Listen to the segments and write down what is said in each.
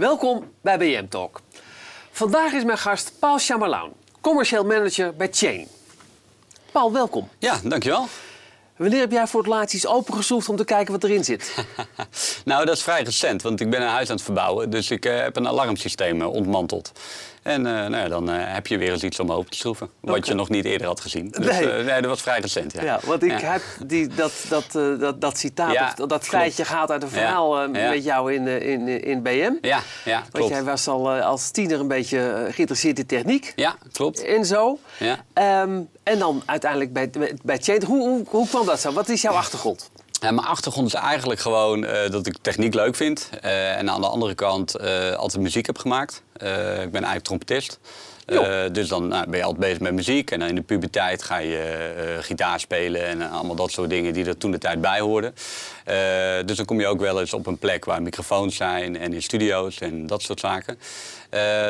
Welkom bij BM Talk. Vandaag is mijn gast Paul Chamalaun, commercieel manager bij Chain. Paul, welkom. Ja, dankjewel. Wanneer heb jij voor het laatst iets opengeschroefd om te kijken wat erin zit? nou, dat is vrij recent, want ik ben een huis aan het verbouwen. Dus ik uh, heb een alarmsysteem uh, ontmanteld. En uh, nou ja, dan heb je weer eens iets om open te schroeven. Wat okay. je nog niet eerder had gezien. Dus nee. nee, dat was vrij recent. Ja, ja want ik ja. heb die, dat, dat, dat, dat citaat, ja, dat, dat feitje gaat uit een verhaal met jou in, in, in BM. Ja, ja klopt. Want jij was al als tiener een beetje geïnteresseerd in techniek. Ja, klopt. En zo. Ja. Um, en dan uiteindelijk bij, bij Chain. Hoe, hoe, hoe kwam dat zo? Wat is jouw achtergrond? Ja, mijn achtergrond is eigenlijk gewoon uh, dat ik techniek leuk vind. Uh, en aan de andere kant uh, altijd muziek heb gemaakt. ik ben eigenlijk trompetist. dus dan nou, ben je altijd bezig met muziek. En in de puberteit ga je gitaar spelen en allemaal dat soort dingen die er toen de tijd bij hoorden. dus dan kom je ook wel eens op een plek waar microfoons zijn en in studio's en dat soort zaken.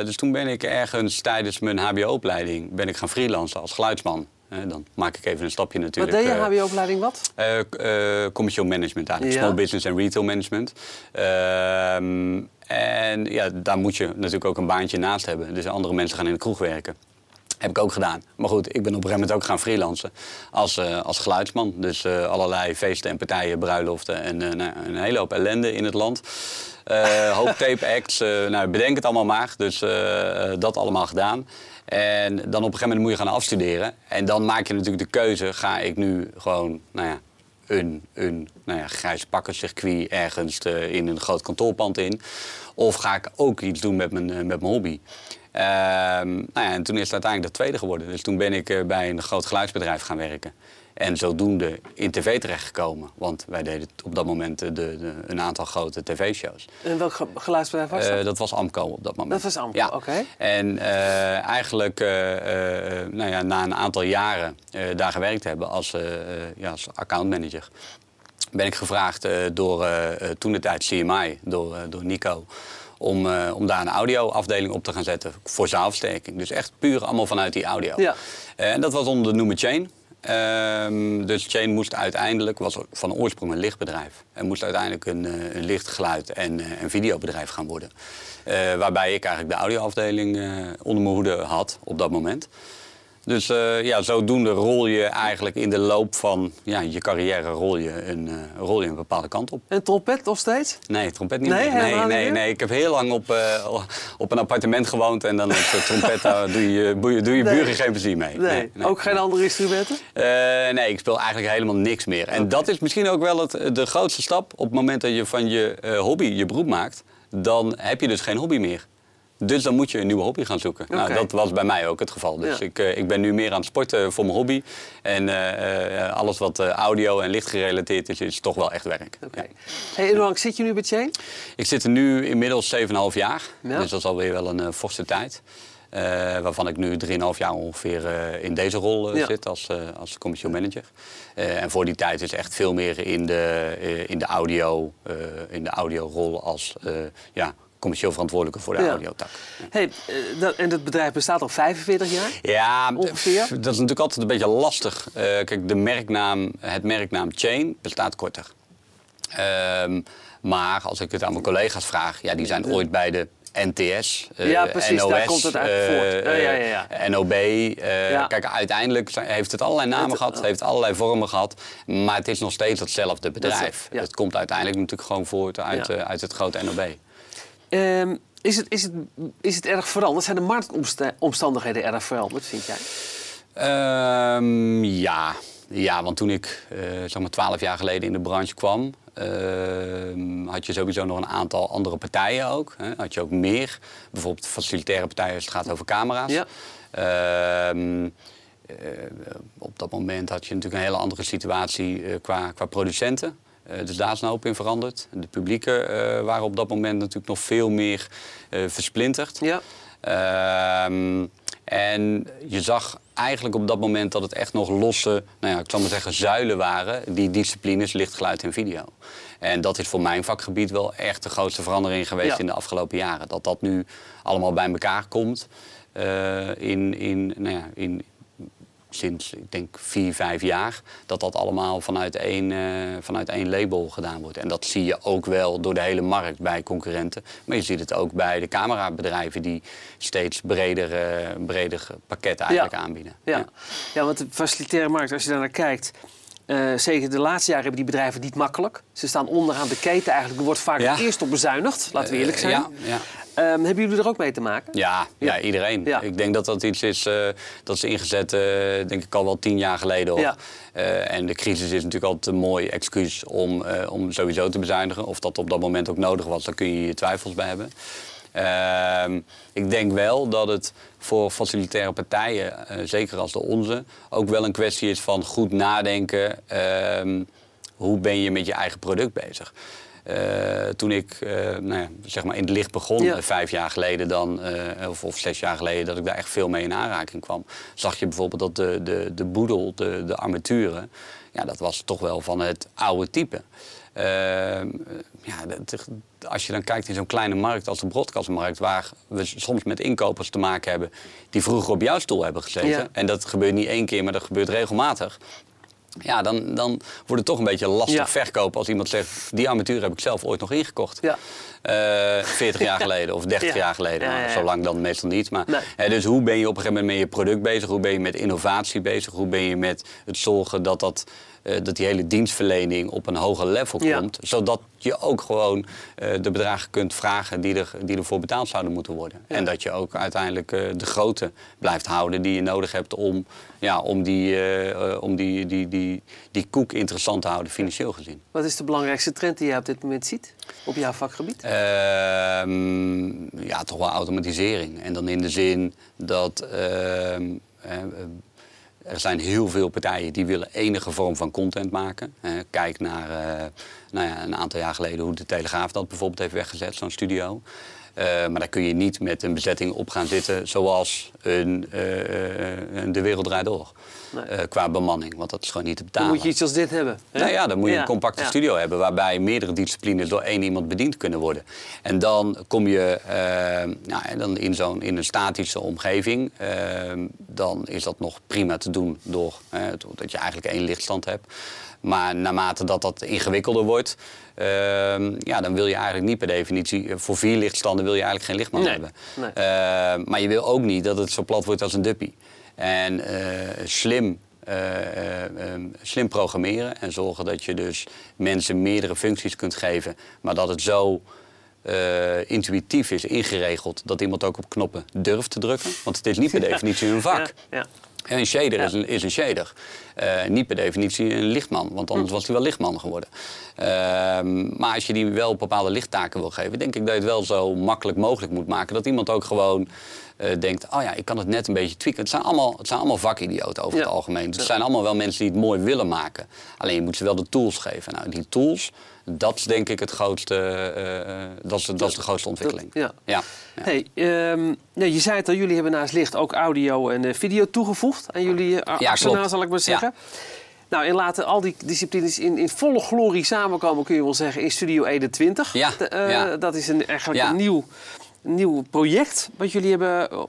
dus toen ben ik ergens tijdens mijn hbo-opleiding ben ik gaan freelancen als geluidsman dan maak ik even een stapje natuurlijk. Wat deed je HBO-opleiding wat? Uh, uh, commercieel management eigenlijk, small business en retail management. Ehm, en ja, daar moet je natuurlijk ook een baantje naast hebben. Dus andere mensen gaan in de kroeg werken. Heb ik ook gedaan. Maar goed, ik ben op een gegeven moment ook gaan freelancen als, uh, als geluidsman. Dus uh, allerlei feesten en partijen, bruiloften en uh, nou, een hele hoop ellende in het land. hoop tape acts, nou, bedenk het allemaal maar. Dus dat allemaal gedaan. En dan op een gegeven moment moet je gaan afstuderen. En dan maak je natuurlijk de keuze, ga ik nu gewoon, nou ja, een, een nou ja, grijs pakkencircuit ergens uh, in een groot kantoorpand in. Of ga ik ook iets doen met mijn, uh, met mijn hobby. Uh, nou ja, en toen is het uiteindelijk de tweede geworden. Dus toen ben ik uh, bij een groot geluidsbedrijf gaan werken. En zodoende in tv terechtgekomen. Want wij deden op dat moment de, de, een aantal grote tv-shows. En welk geluidsbedrijf was dat? Uh, dat was Amco op dat moment. Dat was Amco, ja. oké. En uh, eigenlijk uh, nou ja, na een aantal jaren daar gewerkt te hebben als, ja, als accountmanager... ben ik gevraagd door toen de tijd CMI, door, door Nico... Om, om daar een audioafdeling op te gaan zetten voor zaalversterking. Dus echt puur allemaal vanuit die audio. Ja. en dat was onder de noemer Chain. Um, dus Chain moest uiteindelijk, was van oorsprong een lichtbedrijf. En moest uiteindelijk een, uh, een licht, geluid en uh, een videobedrijf gaan worden. Uh, waarbij ik eigenlijk de audioafdeling onder mijn hoede had op dat moment. Dus uh, ja, zodoende rol je eigenlijk in de loop van ja, je carrière rol je een, uh, rol je een bepaalde kant op. En trompet nog steeds? Nee, trompet niet. Nee, nee, nee, nee, Ik heb heel lang op, uh, op een appartement gewoond en dan op trompet doe je, doe je, doe je nee. buren geen plezier mee. Nee. nee ook geen andere instrumenten? nee, ik speel eigenlijk helemaal niks meer. En okay. dat is misschien ook wel het, de grootste stap op het moment dat je van je hobby je beroep maakt. Dan heb je dus geen hobby meer. Dus dan moet je een nieuwe hobby gaan zoeken. Okay. Nou, dat was bij mij ook het geval. Dus ja. ik, uh, ik ben nu meer aan het sporten voor mijn hobby. En uh, uh, alles wat audio en licht gerelateerd is, is toch wel echt werk. Okay. Ja. Hey, en hoe lang zit je nu bij Chain? Ik zit er nu inmiddels 7,5 jaar. Ja. Dus dat is alweer wel een forse tijd. waarvan ik nu 3,5 jaar ongeveer in deze rol zit als, als commercial manager. en voor die tijd is echt veel meer in de, in de audio, in de audiorol als ja, commercieel verantwoordelijke voor de ja. audiotak. Hey, dat, en het bedrijf bestaat al 45 jaar? Ja, ongeveer. Dat is natuurlijk altijd een beetje lastig. Uh, kijk, de merknaam, het merknaam Chain bestaat korter. Um, maar als ik het aan mijn collega's vraag, ja, die zijn ooit bij de NTS, uh, ja, precies, NOS, daar komt het voort. Uh, ja, ja, ja. NOB. Uh, kijk, uiteindelijk heeft het allerlei namen het, gehad, heeft allerlei vormen gehad. Maar het is nog steeds hetzelfde bedrijf. Het, het komt uiteindelijk natuurlijk gewoon voort uit, uit het grote NOB. Um, is, het, is, het, is het erg veranderd? Zijn de marktomstandigheden erg veranderd, vind jij? Um, ja. ja, want toen ik uh, zeg maar 12 jaar geleden in de branche kwam, uh, had je sowieso nog een aantal andere partijen ook. Hè. Had je ook meer, bijvoorbeeld facilitaire partijen als het gaat over camera's. Ja. Uh, op dat moment had je natuurlijk een hele andere situatie uh, qua, qua producenten. Uh, dus daar is een hoop in veranderd. De publieken uh, waren op dat moment natuurlijk nog veel meer uh, versplinterd. Ja. Ehm, en je zag eigenlijk op dat moment dat het echt nog losse, nou ja, ik zal maar zeggen, zuilen waren. Die disciplines, licht, geluid en video. En dat is voor mijn vakgebied wel echt de grootste verandering geweest ja. in de afgelopen jaren. Dat dat nu allemaal bij elkaar komt in, in, nou ja, in, sinds, ik denk, vier, vijf jaar, dat dat allemaal vanuit één, vanuit één label gedaan wordt. En dat zie je ook wel door de hele markt bij concurrenten. Maar je ziet het ook bij de camerabedrijven die steeds breder, breder pakketten eigenlijk aanbieden. Ja. ja. Ja. want de facilitaire markt, als je daar naar kijkt, uh, zeker de laatste jaren hebben die bedrijven niet makkelijk. Ze staan onderaan de keten eigenlijk. Er wordt vaak eerst op bezuinigd, laten we eerlijk zijn. ja, ja. Um, hebben jullie er ook mee te maken? Ja, ja. iedereen. Ik denk dat dat iets is uh, dat is ingezet, uh, denk ik al wel tien jaar geleden. Op. en de crisis is natuurlijk altijd een mooi excuus om, om sowieso te bezuinigen. Of dat op dat moment ook nodig was, daar kun je je twijfels bij hebben. Ehm, ik denk wel dat het voor facilitaire partijen, uh, zeker als de onze, ook wel een kwestie is van goed nadenken. Uh, hoe ben je met je eigen product bezig? Uh, toen ik uh, nou ja, zeg maar in het licht begon, ja. vijf jaar geleden dan, of, of, zes jaar geleden, dat ik daar echt veel mee in aanraking kwam, zag je bijvoorbeeld dat de, de, de boedel, de, de armaturen, ja, dat was toch wel van het oude type. Ehm, ja, als je dan kijkt in zo'n kleine markt als de broadcastmarkt, waar we soms met inkopers te maken hebben die vroeger op jouw stoel hebben gezeten. En dat gebeurt niet één keer, maar dat gebeurt regelmatig. Ja, dan, dan wordt het toch een beetje lastig verkopen als iemand zegt... die armatuur heb ik zelf ooit nog ingekocht. Ja. Uh, eh, 40 jaar geleden of 30 jaar geleden. Nou, zo lang dan meestal niet. Maar, dus hoe ben je op een gegeven moment met je product bezig? Hoe ben je met innovatie bezig? Hoe ben je met het zorgen dat dat uh, dat die hele dienstverlening op een hoger level komt. Zodat je ook gewoon uh, de bedragen kunt vragen die, er, die ervoor betaald zouden moeten worden. En dat je ook uiteindelijk de grootte blijft houden die je nodig hebt om, ja, om, die, om die, die, die, die koek interessant te houden, financieel gezien. Wat is de belangrijkste trend die je op dit moment ziet op jouw vakgebied? Ehm, ja, toch wel automatisering. En dan in de zin dat ehm, er zijn heel veel partijen die willen enige vorm van content maken. Uh, kijk naar uh, nou ja, een aantal jaar geleden hoe de Telegraaf dat bijvoorbeeld heeft weggezet, zo'n studio. Uh, maar daar kun je niet met een bezetting op gaan zitten zoals een, De Wereld Draait Door. Nee. qua bemanning, want dat is gewoon niet te betalen. Dan moet je iets als dit hebben. Hè? Nou ja, dan moet je een compacte studio hebben waarbij meerdere disciplines door één iemand bediend kunnen worden. En dan kom je nou, dan in, zo'n, in een statische omgeving. dan is dat nog prima te doen door dat je eigenlijk één lichtstand hebt. Maar naarmate dat dat ingewikkelder wordt, uh, ja, dan wil je eigenlijk niet per definitie... Eh, voor vier lichtstanden wil je eigenlijk geen lichtman hebben. Nee. Uh, maar je wil ook niet dat het zo plat wordt als een duppie. En uh, slim ehm, slim programmeren en zorgen dat je dus mensen meerdere functies kunt geven, maar dat het zo uh, intuïtief is ingeregeld dat iemand ook op knoppen durft te drukken. Want het is niet per definitie een vak. Ja, ja. Een shader is, een, is een shader. Uh, niet per definitie een lichtman, want anders hm. was hij wel lichtman geworden. Uh, maar als je die wel bepaalde lichttaken wil geven, denk ik dat je het wel zo makkelijk mogelijk moet maken. Dat iemand ook gewoon denkt, oh ja, ik kan het net een beetje tweaken. Het zijn allemaal, het zijn allemaal vakidioten over het algemeen. Het zijn allemaal wel mensen die het mooi willen maken. Alleen je moet ze wel de tools geven. Nou, die tools, dat is denk ik het grootste, uh, dat, is, dat is de grootste ontwikkeling. ja. ja. Hey, um, je zei het al, jullie hebben naast licht ook audio en video toegevoegd aan jullie uh, ja, arsenaal, zal ik maar zeggen. Nou, en laten al die disciplines in, in volle glorie samenkomen, kun je wel zeggen, in Studio 21. Ja, ja. Dat is een, eigenlijk een nieuw nieuw project wat jullie hebben uh,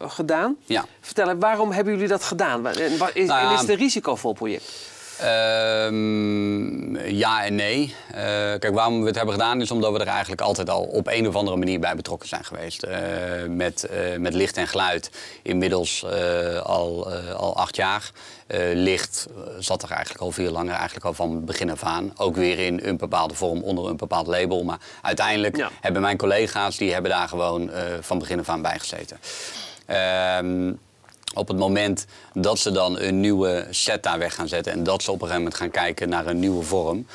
gedaan. Ja. Vertel, waarom hebben jullie dat gedaan? En is, nou is het een risicovol project? Um, ja en nee. Uh, kijk, waarom we het hebben gedaan is omdat we er eigenlijk altijd al op een of andere manier bij betrokken zijn geweest. Uh, met, uh, met licht en geluid inmiddels al, al acht jaar. licht zat er eigenlijk al veel langer, eigenlijk al van begin af aan. Ook weer in een bepaalde vorm onder een bepaald label. Maar uiteindelijk hebben mijn collega's, die hebben daar gewoon van begin af aan bij gezeten. Ehm, op het moment dat ze dan een nieuwe set daar weg gaan zetten en dat ze op een gegeven moment gaan kijken naar een nieuwe vorm.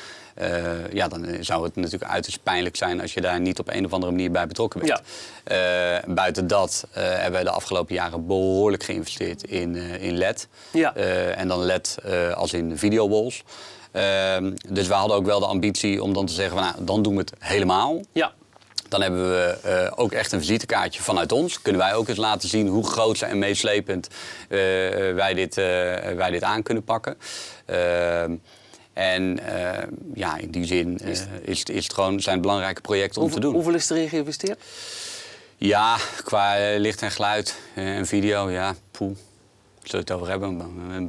Uh, ja, dan zou het natuurlijk uiterst pijnlijk zijn als je daar niet op een of andere manier bij betrokken bent. Ja. Uh, buiten dat uh, hebben we de afgelopen jaren behoorlijk geïnvesteerd in, in LED. Ja. en dan LED als in videowalls. Ehm, dus we hadden ook wel de ambitie om dan te zeggen, van, nou, dan doen we het helemaal. Ja. Dan hebben we uh, ook echt een visitekaartje vanuit ons. Kunnen wij ook eens laten zien hoe groot en meeslepend uh, wij, dit, uh, wij dit aan kunnen pakken. En ja, in die zin is, is, is het gewoon zijn belangrijke projecten om te doen. Hoeveel is erin geïnvesteerd? Ja, qua licht en geluid en video, ja, poeh. zullen het over hebben,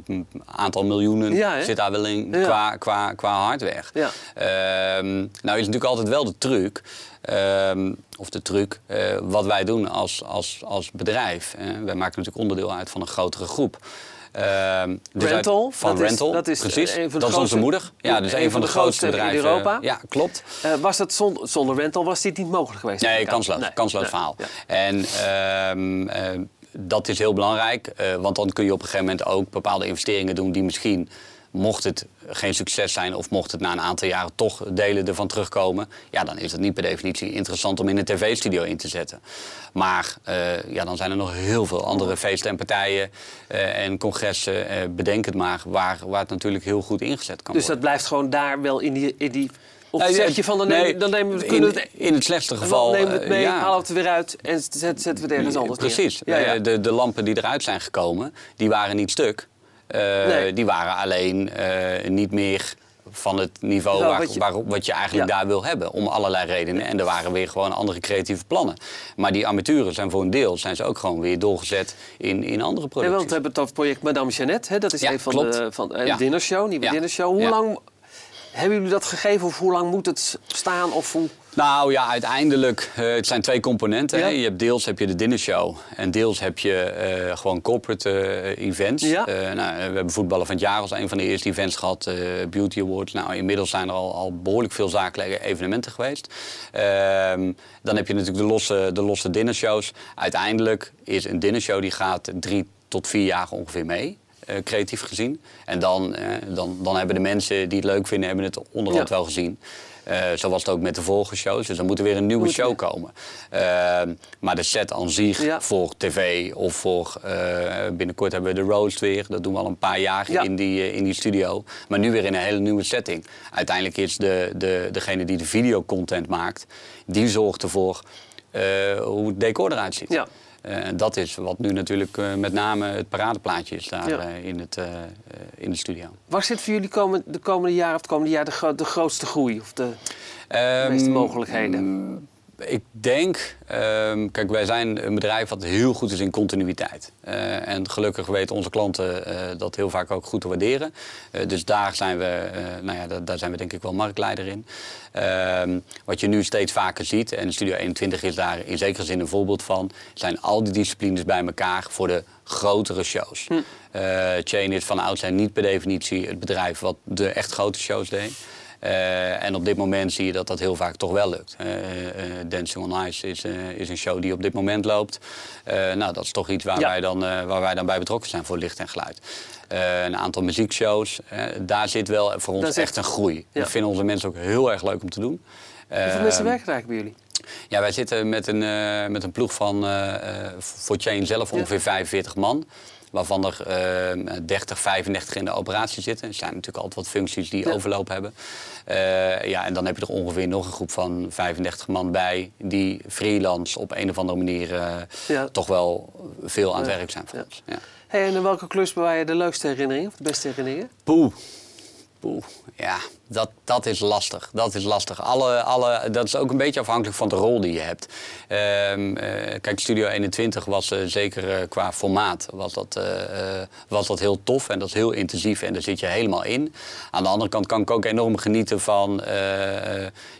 een aantal miljoenen zit daar wel in qua, qua, qua hardware. Ja. Ehm, nou is natuurlijk altijd wel de truc, ehm, of de truc, uh, wat wij doen als, als, als bedrijf. Uh, wij maken natuurlijk onderdeel uit van een grotere groep. Uh, dus rental? van dat Rental, is, dat is precies. Een van de dat is onze moeder. Ja, dus een, van, de, grootste bedrijven in Europa. Ja, klopt. Uh, was dat zonder, zonder Rental was dit niet mogelijk geweest? Nee, kansloos. Nee. Kansloos verhaal. En uh, dat is heel belangrijk, want dan kun je op een gegeven moment ook bepaalde investeringen doen die misschien mocht het geen succes zijn of mocht het na een aantal jaren toch delen ervan terugkomen, ja, dan is het niet per definitie interessant om in een tv-studio in te zetten. Maar uh, ja, dan zijn er nog heel veel andere feesten en partijen uh, en congressen, uh, bedenk het maar, waar, waar het natuurlijk heel goed ingezet kan dus worden. Dus dat blijft gewoon daar wel in die, in die of zeg je van, dan, nemen, dan nemen we, kunnen in, het, in het slechtste geval... Dan nemen we het mee, ja. halen we het weer uit en zetten we het ergens anders Precies. Ja, ja. De, de lampen die eruit zijn gekomen, die waren niet stuk. Uh, Die waren alleen uh, niet meer van het niveau nou, waar, wat, je, wat je eigenlijk daar wil hebben. Om allerlei redenen. En er waren weer gewoon andere creatieve plannen. Maar die armaturen zijn voor een deel zijn ze ook gewoon weer doorgezet in, in andere producten. Ja, want we hebben het over project Madame Jeannette. Hè? Dat is een van de van, uh, dinnershow, nieuwe dinnershow. Hoe lang hebben jullie dat gegeven of hoe lang moet het staan? Of hoe... Nou ja, uiteindelijk, uh, het zijn twee componenten. Hè? Je hebt deels heb je de dinnershow en deels heb je uh, gewoon corporate uh, events. Ja. nou, we hebben voetballen van het jaar als een van de eerste events gehad, Beauty Awards. Nou, inmiddels zijn er al, al behoorlijk veel zakelijke evenementen geweest. Ehm, dan heb je natuurlijk de losse, de losse dinnershows. Uiteindelijk is een dinnershow die gaat drie tot vier jaar ongeveer mee. Uh, creatief gezien. En dan, uh, dan, dan hebben de mensen die het leuk vinden, hebben het onderhand ja. wel gezien. Uh, zo was het ook met de vorige shows. Dus dan moet er weer een nieuwe moet show komen. maar de set aan zich ja. voor tv of voor... binnenkort hebben we de roast weer. Dat doen we al een paar jaar ja. in, die, in die studio. Maar nu weer in een hele nieuwe setting. Uiteindelijk is de, de, degene die de videocontent maakt... die zorgt ervoor hoe het decor eruit ziet. Ja. Uh, dat is wat nu natuurlijk uh, met name het paradeplaatje is daar ja. uh, in, het, in de studio. Waar zit voor jullie komen, de komende jaren of het komende jaar de, gro de grootste groei of de um, meeste mogelijkheden? Ik denk, um, kijk, wij zijn een bedrijf wat heel goed is in continuïteit. Uh, en gelukkig weten onze klanten uh, dat heel vaak ook goed te waarderen. Uh, dus daar zijn we, nou ja, daar, daar, zijn we denk ik wel marktleider in. Ehm, wat je nu steeds vaker ziet, en Studio 21 is daar in zekere zin een voorbeeld van, zijn al die disciplines bij elkaar voor de grotere shows. Hm. Chain is van oudsher niet per definitie het bedrijf wat de echt grote shows deed. Uh, en op dit moment zie je dat dat heel vaak toch wel lukt. Uh, uh, Dancing on Ice is, is een show die op dit moment loopt. nou, dat is toch iets waar, wij dan, waar wij dan bij betrokken zijn voor licht en geluid. een aantal muziekshows, daar zit wel voor ons echt een groei. Dat vinden onze mensen ook heel erg leuk om te doen. Hoeveel mensen werken er eigenlijk bij jullie? Ja, wij zitten met een, met een ploeg van voor Chain zelf ongeveer 45 man waarvan er uh, 30, 35 in de operatie zitten. Er zijn natuurlijk altijd wat functies die ja. overloop hebben. Uh, ja, en dan heb je er ongeveer nog een groep van 35 man bij... die freelance op een of andere manier ja. toch wel veel aan het werk zijn voor ons. Ja. Hey, en in welke klus bewaar je de leukste herinneringen of de beste herinneringen? Poeh. Poeh, ja, dat, dat is lastig. Dat is lastig. Alle, alle, dat is ook een beetje afhankelijk van de rol die je hebt. Um, uh, kijk, Studio 21 was uh, zeker uh, qua formaat was dat, was dat heel tof en dat is heel intensief en daar zit je helemaal in. Aan de andere kant kan ik ook enorm genieten van,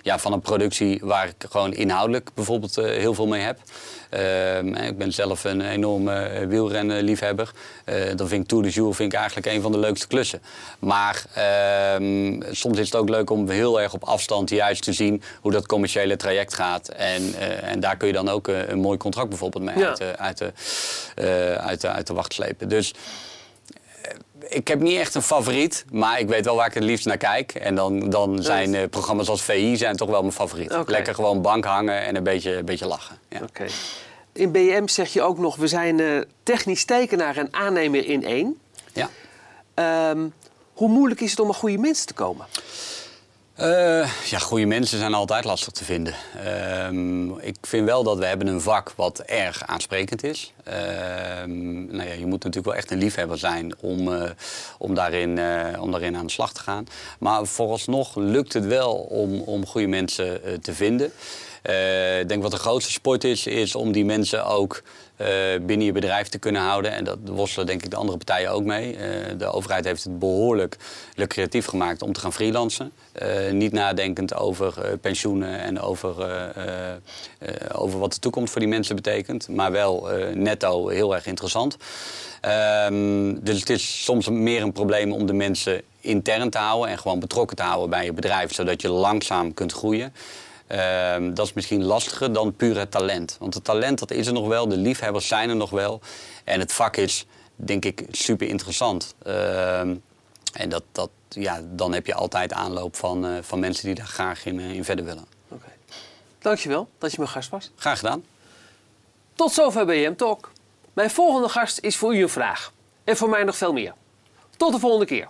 ja, van een productie waar ik gewoon inhoudelijk bijvoorbeeld heel veel mee heb. Uh, ik ben zelf een enorme wielrenliefhebber. Dan vind ik Tour de Jour vind ik eigenlijk een van de leukste klussen. Maar ehm, soms is het ook leuk om heel erg op afstand juist te zien hoe dat commerciële traject gaat. En, uh, en daar kun je dan ook uh, een mooi contract bijvoorbeeld mee ja. uit, de, uit, de, uit, de, uit de wacht slepen. Dus ik heb niet echt een favoriet, maar ik weet wel waar ik het liefst naar kijk. En dan, dan zijn uh, programma's als VI zijn toch wel mijn favoriet. Okay. Lekker gewoon bank hangen en een beetje, een beetje lachen. Ja. Okay. In BM zeg je ook nog, we zijn uh, technisch tekenaar en aannemer in één. Ja. Um, hoe moeilijk is het om aan goede mensen te komen? Uh, ja, goede mensen zijn altijd lastig te vinden. Uh, ik vind wel dat we hebben een vak wat erg aansprekend is. Uh, nou ja, je moet natuurlijk wel echt een liefhebber zijn om, uh, om, daarin, om daarin aan de slag te gaan. Maar vooralsnog lukt het wel om, om goede mensen te vinden. ik denk wat de grootste sport is, is om die mensen ook binnen je bedrijf te kunnen houden. En dat worstelen denk ik de andere partijen ook mee. de overheid heeft het behoorlijk lucratief gemaakt om te gaan freelancen. niet nadenkend over pensioenen en over, over wat de toekomst voor die mensen betekent. Maar wel netto heel erg interessant. Ehm, dus het is soms meer een probleem om de mensen intern te houden en gewoon betrokken te houden bij je bedrijf, zodat je langzaam kunt groeien. Ehm, dat is misschien lastiger dan puur het talent. Want het talent dat is er nog wel, de liefhebbers zijn er nog wel. En het vak is, denk ik, super interessant. Ehm, en dat, dat, ja, dan heb je altijd aanloop van, uh, van mensen die daar graag in, uh, in verder willen. Oké. Dankjewel dat je mijn gast was. Graag gedaan. Tot zover BM Talk. Mijn volgende gast is voor u een vraag. En voor mij nog veel meer. Tot de volgende keer.